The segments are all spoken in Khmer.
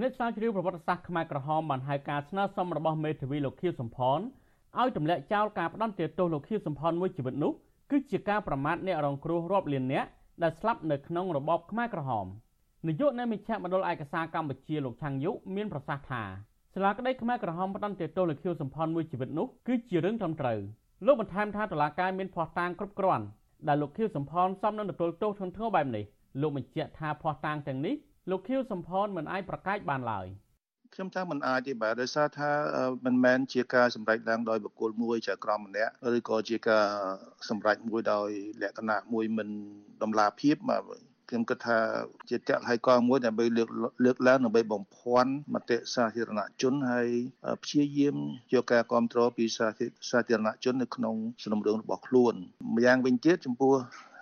អ្នកស្រាវជ្រាវប្រវត្តិសាស្ត្រខ្មែរក្រហមបានហៅការស្នើសុំរបស់មេធាវីលោកខៀវសំផនឲ្យទម្លាក់ចោលការផ្ដន្ទាទោសលោកខៀវសំផនមួយជីវិតនោះគឺជាការប្រមាថអ្នករងគ្រោះរាប់លាននាក់ដែលស្លាប់នៅក្នុងរបបខ្មែរក្រហមនាយកនៃមជ្ឈមណ្ឌលឯកសារកម្ពុជាលោកឆាំងយុមានប្រសាសន៍ថាសាលាក្តីខ្មែរក្រហមផ្ដន្ទាទោសលោកខៀវសំផនមួយជីវិតនោះគឺជារឿងត្រឹមត្រូវលោកបន្ថែមថាតុលាការមានភស្តុតាងគ្រប់គ្រាន់ដែលលោកខៀវសំផនសមនឹងទទួលទោសធ្ងន់ធ្ងរបែបនេះលោកបញ្ជាក់ថាភស្តុតាងទាំងនេះ លោកខៀវសំផនមិនអាចប្រកែកបានឡើយខ្ញុំថាมันអាចទេបាទដោយសារថាមិនមែនជាការសម្រេចឡើងដោយបុគ្គលមួយចៅក្រមម្នាក់ឬក៏ជាការសម្រេចមួយដោយលក្ខណៈមួយមិនដំណាភាពបាទខ្ញុំគិតថាជាតលហើយកមួយដើម្បីលើកលើកឡើងដើម្បីបំភាន់មតិសាធារណជនហើយព្យាយាមយកការគ្រប់គ្រងពីសាធារណជននៅក្នុងសំណុំរឿងរបស់ខ្លួនម្យ៉ាងវិញទៀតចំពោះ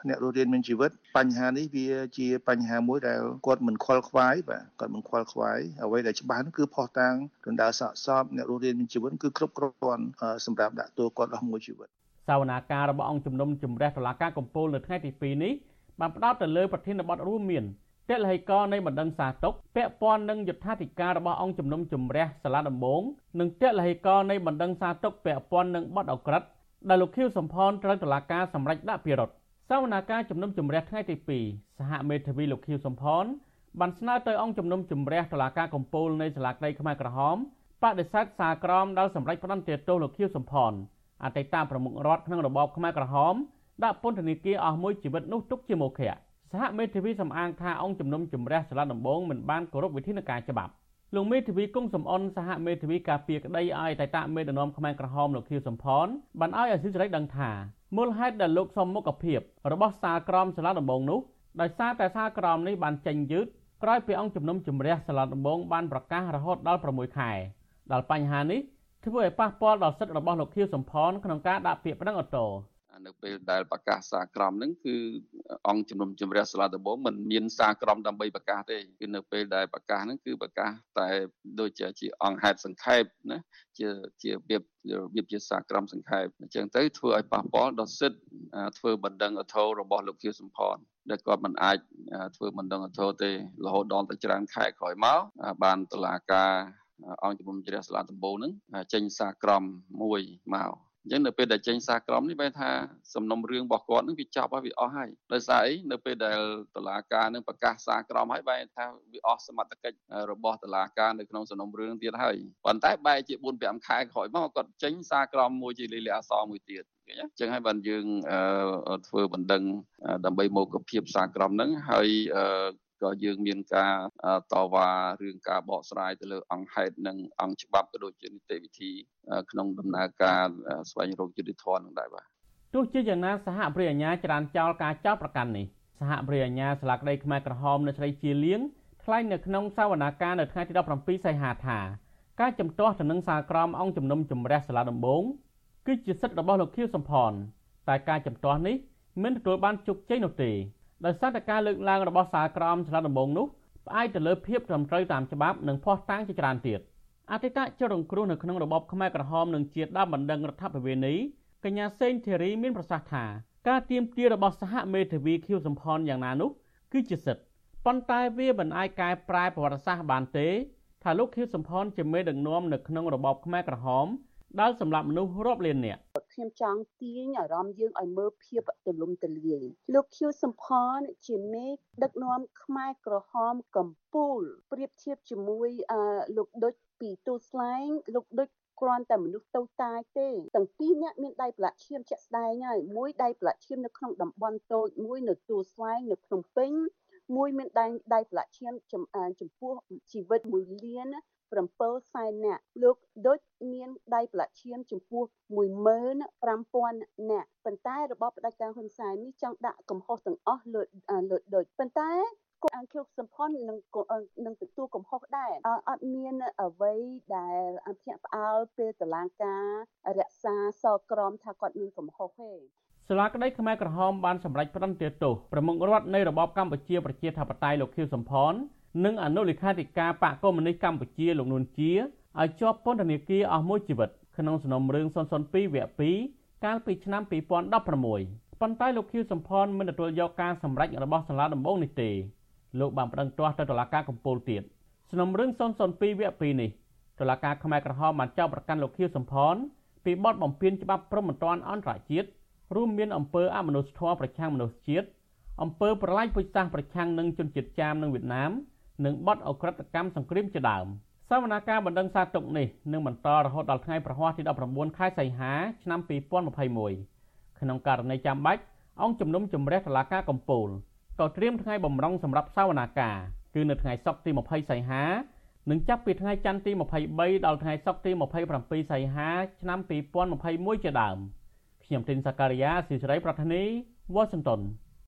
អ្នករស់រានមានជីវិតបញ្ហានេះវាជាបញ្ហាមួយដែលគាត់មិនខ្វល់ខ្វាយបាទគាត់មិនខ្វល់ខ្វាយអ្វីដែលច្បាស់គឺផុសតាងដណ្ដើរសាកសពអ្នករស់រានមានជីវិតគឺគ្រប់គ្រាន់សម្រាប់ដាក់ទោសគាត់អស់មួយជីវិតសវនាការរបស់អង្គជំនុំជម្រះតុលាការកំពូលនៅថ្ងៃទី2នេះបានផ្ដោតទៅលើប្រធានបទរួមមានតលហិកនៃបណ្ដឹងសាទុកពាក់ព័ន្ធនឹងយុទ្ធាធិការរបស់អង្គជំនុំជម្រះសាលាដំបងនិងតលហិកនៃបណ្ដឹងសាទុកពាក់ព័ន្ធនឹងបទអក្រិតដែលលោកខៀវសំផនត្រូវតុលាការសម្រេចដាក់ពិរុទ្ធស វនាការជំនុំជម្រះថ្ងៃទី2សហមេធាវីលោកខៀវសំផនបានស្នើទៅអង្គជំនុំជម្រះតុលាការកំពូលនៃសាលាក្តីខ្មែរក្រហមបដិសេធសារក្រមដល់សម្រេចផ្តន្ទាទោសលោកខៀវសំផនអតីតប្រមុខរដ្ឋក្នុងរបបខ្មែរក្រហមដាក់ពន្ធនាគារអស់មួយជីវិតនោះទុកជាមោឃៈសហមេធាវីសំអាងថាអង្គជំនុំជម្រះសាលាដំបងមិនបានគោរពវិធានការច្បាប់លោកមេធាវីគង់សំអនសហមេធាវីការពារក្តីឲ្យតៃតាមេដឹកនាំខ្មែរក្រហមលោកខៀវសំផនបានឲ្យអសិលសេរីដឹងថា មូលហេតុដែលលោកសុំមុខភាពរបស់សាលក្រមសាលាដំបងនោះដោយសារតែសាលក្រមនេះបានចេញយឺតក្រោយពីអង្គជំនុំជម្រះសាលាដំបងបានប្រកាសរហូតដល់6ខែដល់បញ្ហានេះធ្វើឲ្យប៉ះពាល់ដល់សិទ្ធិរបស់លោកខៀវសំផនក្នុងការដាក់ពាក្យប្តឹងឧទ្ធរណ៍ នៅពេលដែលប្រកាសសារក្រមហ្នឹងគឺអង្គជំនុំជម្រះសាលាដំបងមិនមានសារក្រមដើម្បីប្រកាសទេគឺនៅពេលដែលប្រកាសហ្នឹងគឺប្រកាសតែដូចជាជាអង្គហេតុសង្ខេបណាជាជារបៀបរបៀបជាសារក្រមសង្ខេបអញ្ចឹងទៅធ្វើឲ្យប៉ះពាល់ដល់សិទ្ធិធ្វើបណ្ដឹងអធររបស់លោកខៀវសំផនដែលគាត់មិនអាចធ្វើបណ្ដឹងអធរទេរហូតដល់ទៅច្រើនខែក្រោយមកបានតុលាការអង្គជំនុំជម្រះសាលាដំបងហ្នឹងចេញសារក្រមមួយមក អញ្ចឹងនៅពេលដែលចេញសារក្រមនេះបែរថាសំណុំរឿងរបស់គាត់នឹងវាចប់ហើយវាអស់ហើយដោយសារអីនៅពេលដែលតឡាការនឹងប្រកាសសារក្រមហើយបែរថាវាអស់សមត្ថកិច្ចរបស់តឡាការនៅក្នុងសំណុំរឿងទៀតហើយប៉ុន្តែបែរជា4 5ខែក្រោយមកគាត់ចេញសារក្រមមួយជាលិលាអសរមួយទៀតឃើញអញ្ចឹងហើយបានយើងធ្វើបណ្ដឹងដើម្បីមកភាពសារក្រមហ្នឹងហើយ ក៏យើងមានការតវ៉ារឿងការបកស្រាយទៅលើអង្គហេតុនិងអង្គច្បាប់ក៏ដូចជានីតិវិធីក្នុងដំណើរការស្វែងរកយុត្តិធម៌នឹងដែរបាទទោះជាយ៉ាងណាសហប្រញ្ញាច្រានចោលការចោទប្រកាន់នេះសហប្រញ្ញាស្លាកដីខ្មែរក្រហមនៅស្រីជាលៀងថ្លែងនៅក្នុងសវនាការនៅថ្ងៃទី17សីហាថាការចំទាស់ទៅនឹងសារក្រមអង្គជំនុំជម្រះសាលាដំបងគឺជាសិទ្ធិរបស់លោកខៀវសំផនតែការចំទាស់នេះមិនទទួលបានជោគជ័យនោះទេ ដោយសារតែការលើកឡើងរបស់សាលក្រមឆ្លាតដំបងនោះផ្អែកទៅលើភាពត្រឹមត្រូវតាមច្បាប់និងភ័ស្តុតាងជាច្រើនទៀតអតីតជនរងគ្រោះនៅក្នុងរបបខ្មែរក្រហមនិងជាដើមបណ្ដឹងរដ្ឋបវេនីកញ្ញាសេងធីរីមានប្រសាសន៍ថាការទៀមទារបស់សហមេធាវីខៀវសំផនយ៉ាងណានោះគឺជាសិទ្ធិប៉ុន្តែវាមិនអាចកែប្រែប្រវត្តិសាស្ត្របានទេថាលោកខៀវសំផនជាមេដឹកនាំនៅក្នុងរបបខ្មែរក្រហម ដែលសម្រាប់មនុស្សរាប់លាននាក់ខ្ញុំចង់ទាញអារម្មណ៍យើងឲ្យមើលភាពទលំទលាយលោកខៀវសំផនជាមេដឹកនាំខ្មែរក្រហមកម្ពុជាប្រៀបធៀបជាមួយលោកដុចពីទូស្លែងលោកដុចគ្រាន់តែមនុស្សតូចតាចទេទាំងពីរនាក់មានដៃប្រឡាក់ឈាមជាក់ស្ដែងហើយមួយដៃប្រឡាក់ឈាមនៅក្នុងតំបន់តូចមួយនៅទូស្លែងនៅភ្នំពេញមួយមានដៃដៃប្រឡាក់ឈាមចំពោះជីវិត1លាន7សែននាក់លោកដូច មានដៃប្រឡាក់ឈាមចំពោះ15000នាក់ប៉ុន្តែរបបផ្ដាច់ការហ៊ុនសែននេះចង់ដាក់កំហុសទាំងអស់លើលើដូចប៉ុន្តែគាត់អង្គលោកសំផននឹងនឹងទទួលកំហុសដែរអត់មានអ្វីដែលអភិញាក់ផ្អើលពេលតឡាការរក្សាសក្រមថាគាត់មានកំហុសទេសាលាក្តីខ្មែរក្រហមបានសម្រេចផ្តន្ទាទោសប្រមុខរដ្ឋនៃរបបកម្ពុជាប្រជាធិបតេយ្យលោកខៀវសំផននិងអនុលេខាធិការបកកុម្មុយនីសកម្ពុជាលោកនួនជា ឲ្យជាប់ពន្ធនាគារអស់មួយជីវិតក្នុងសំណុំរឿង002វគ្គ2កាលពីឆ្នាំ2016ប៉ុន្តែលោកខៀវសំផនមិនទទួលយកការសម្រេចរបស់សាលាដំបងនេះទេលោកបានប្តឹងទាស់ទៅតុលាការកំពូលទៀតសំណុំរឿង002វគ្គ2នេះតុលាការខ្មែរក្រហមបានចោទប្រកាន់លោកខៀវសំផនពីបទបំពានច្បាប់ព្រហ្មទណ្ឌអន្តរជាតិរួមមានអំពើអមនុស្សធម៌ប្រឆាំងមនុស្សជាតិអំពើប្រឡាយពូជសាសន៍ប្រឆាំងនឹងជនជាតិចាមនិងវៀតណាមនិងបទអក្រិតកម្មសង្គ្រាមជាដើម សវនាការបណ្ដឹងសារទុកនេះនឹងបន្តរហូតដល់ថ្ងៃប្រហ័សទី19ខែសីហាឆ្នាំ2021ក្នុងករណីចាំបាច់អង្គជំនុំជម្រះតុលាការកំពូលក៏ត្រៀមថ្ងៃបំរុងសម្រាប់សវនាការគឺនៅថ្ងៃសុក្រទី20សីហានិងចាប់ពីថ្ងៃច័ន្ទទី23ដល់ថ្ងៃសុក្រទី27សីហាឆ្នាំ2021ជាដើមខ្ញុំទីនសាការីយ៉ាស៊ីសេរីប្រធានីវ៉ាស៊ីនតោន